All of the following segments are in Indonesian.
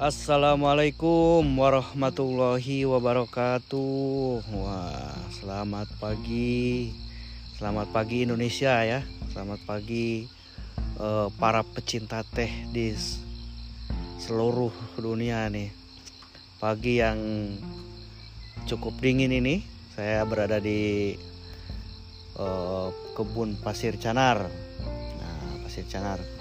Assalamualaikum warahmatullahi wabarakatuh. Wah, selamat pagi. Selamat pagi Indonesia ya. Selamat pagi eh, para pecinta teh di seluruh dunia nih. Pagi yang cukup dingin ini. Saya berada di eh, kebun pasir canar. Nah, pasir canar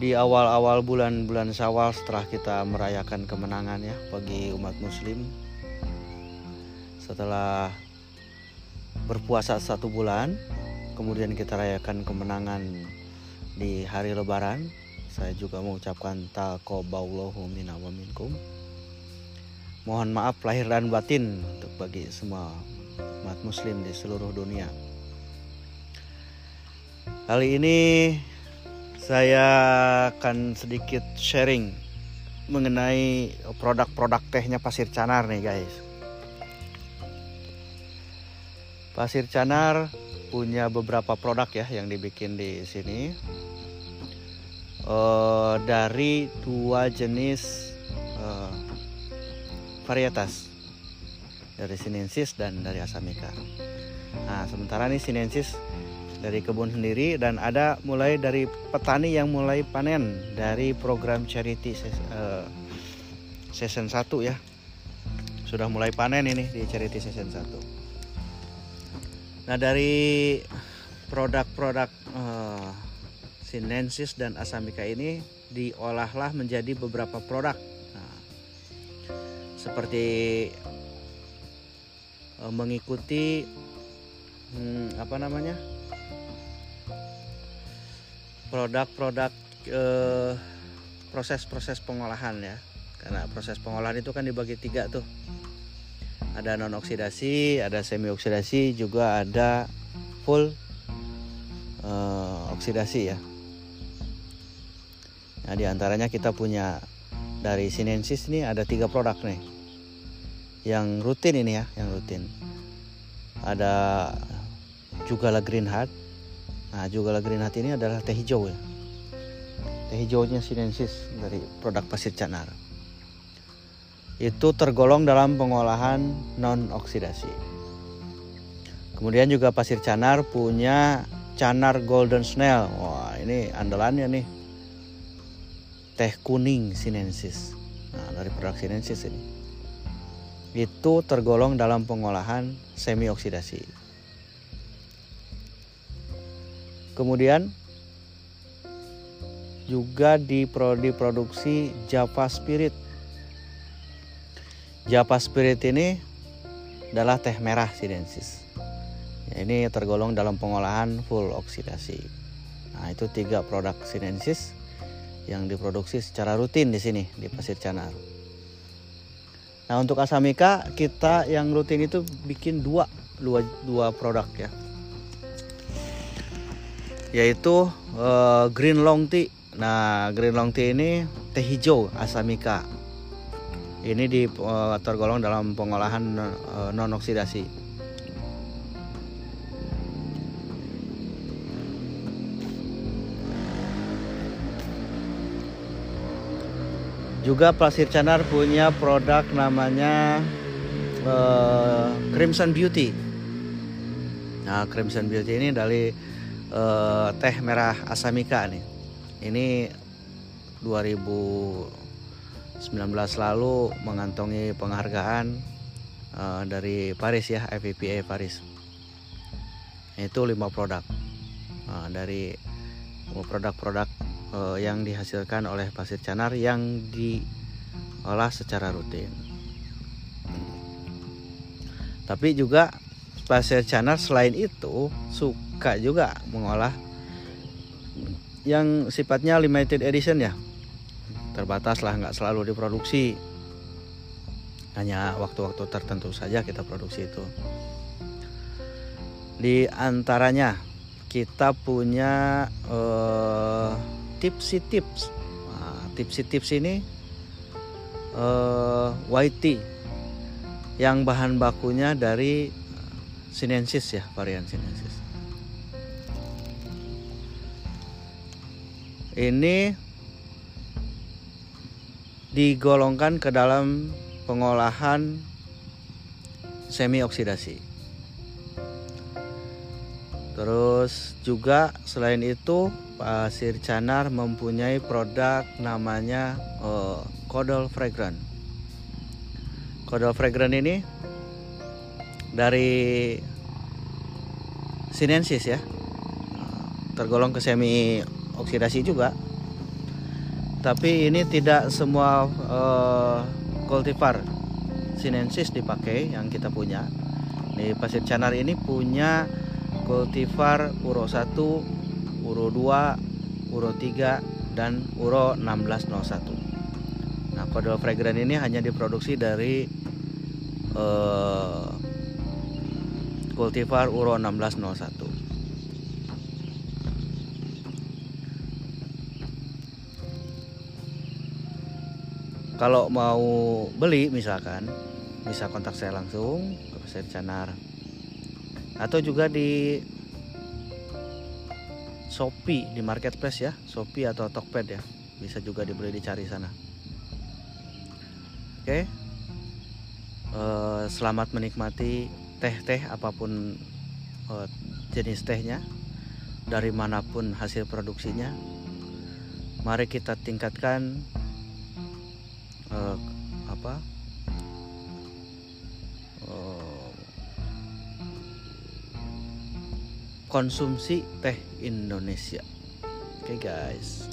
di awal-awal bulan-bulan Syawal setelah kita merayakan kemenangan ya bagi umat muslim. Setelah berpuasa satu bulan kemudian kita rayakan kemenangan di hari lebaran. Saya juga mengucapkan taqabbalallahu minna wa minkum. Mohon maaf lahir dan batin untuk bagi semua umat muslim di seluruh dunia. Kali ini saya akan sedikit sharing mengenai produk-produk tehnya Pasir Canar nih guys. Pasir Canar punya beberapa produk ya yang dibikin di sini uh, dari dua jenis uh, varietas dari Sinensis dan dari Asamika. Nah sementara nih Sinensis dari kebun sendiri dan ada mulai dari petani yang mulai panen dari program charity uh, season 1 ya. Sudah mulai panen ini di charity season 1 nah dari produk-produk uh, sinensis dan asamika ini diolahlah menjadi beberapa produk. Nah, seperti uh, mengikuti hmm, apa namanya produk-produk eh, proses-proses pengolahan ya. Karena proses pengolahan itu kan dibagi tiga tuh. Ada non oksidasi ada semi oksidasi juga ada full eh, oksidasi ya. Nah di antaranya kita punya dari sinensis ini ada tiga produk nih. Yang rutin ini ya yang rutin. Ada juga la green heart Nah, juga green hat ini adalah teh hijau ya. Teh hijaunya sinensis dari produk pasir canar. Itu tergolong dalam pengolahan non oksidasi. Kemudian juga pasir canar punya canar golden snail. Wah, ini andalannya nih. Teh kuning sinensis. Nah, dari produk sinensis ini. Itu tergolong dalam pengolahan semi oksidasi. Kemudian juga diproduksi Java Spirit. Java Spirit ini adalah teh merah sinensis. Ini tergolong dalam pengolahan full oksidasi. Nah, itu tiga produk sinensis yang diproduksi secara rutin di sini di Pasir Canar. Nah, untuk Asamika kita yang rutin itu bikin dua dua, dua produk ya yaitu uh, green long tea. Nah, green long tea ini teh hijau asamika. Ini di uh, tergolong dalam pengolahan uh, non oksidasi. Juga Pasir Canar punya produk namanya uh, Crimson Beauty. Nah, Crimson Beauty ini dari uh, teh merah Asamika nih. Ini 2019 lalu mengantongi penghargaan uh, dari Paris ya, FPPA Paris. Itu lima produk uh, dari produk-produk uh, yang dihasilkan oleh pasir canar yang diolah secara rutin. Tapi juga pasir canar selain itu suka suka juga mengolah yang sifatnya limited edition ya. Terbatas lah nggak selalu diproduksi. Hanya waktu-waktu tertentu saja kita produksi itu. Di antaranya kita punya uh, tipsy tips nah, tipsy tips ini uh, white tea yang bahan bakunya dari sinensis ya varian sinensis ini digolongkan ke dalam pengolahan semi oksidasi. Terus juga selain itu pasir canar mempunyai produk namanya uh, Codal Fragrant. Codal Fragrant ini dari sinensis ya tergolong ke semi oksidasi juga. Tapi ini tidak semua uh, cultivar sinensis dipakai yang kita punya. Di pasir canar ini punya cultivar uro 1 uro 2 uro 3 dan uro 1601 nah kodol fragrant ini hanya diproduksi dari uh, cultivar uro 1601 kalau mau beli misalkan bisa kontak saya langsung ke Pasir Canar. Atau juga di Shopee di marketplace ya Shopee atau Tokped ya. Bisa juga dibeli dicari sana. Oke. Uh, selamat menikmati teh-teh apa pun uh, jenis tehnya dari mana pun hasil produksinya. Mari kita tingkatkan uh, apa? Uh, konsumsi teh Indonesia. Oke okay, guys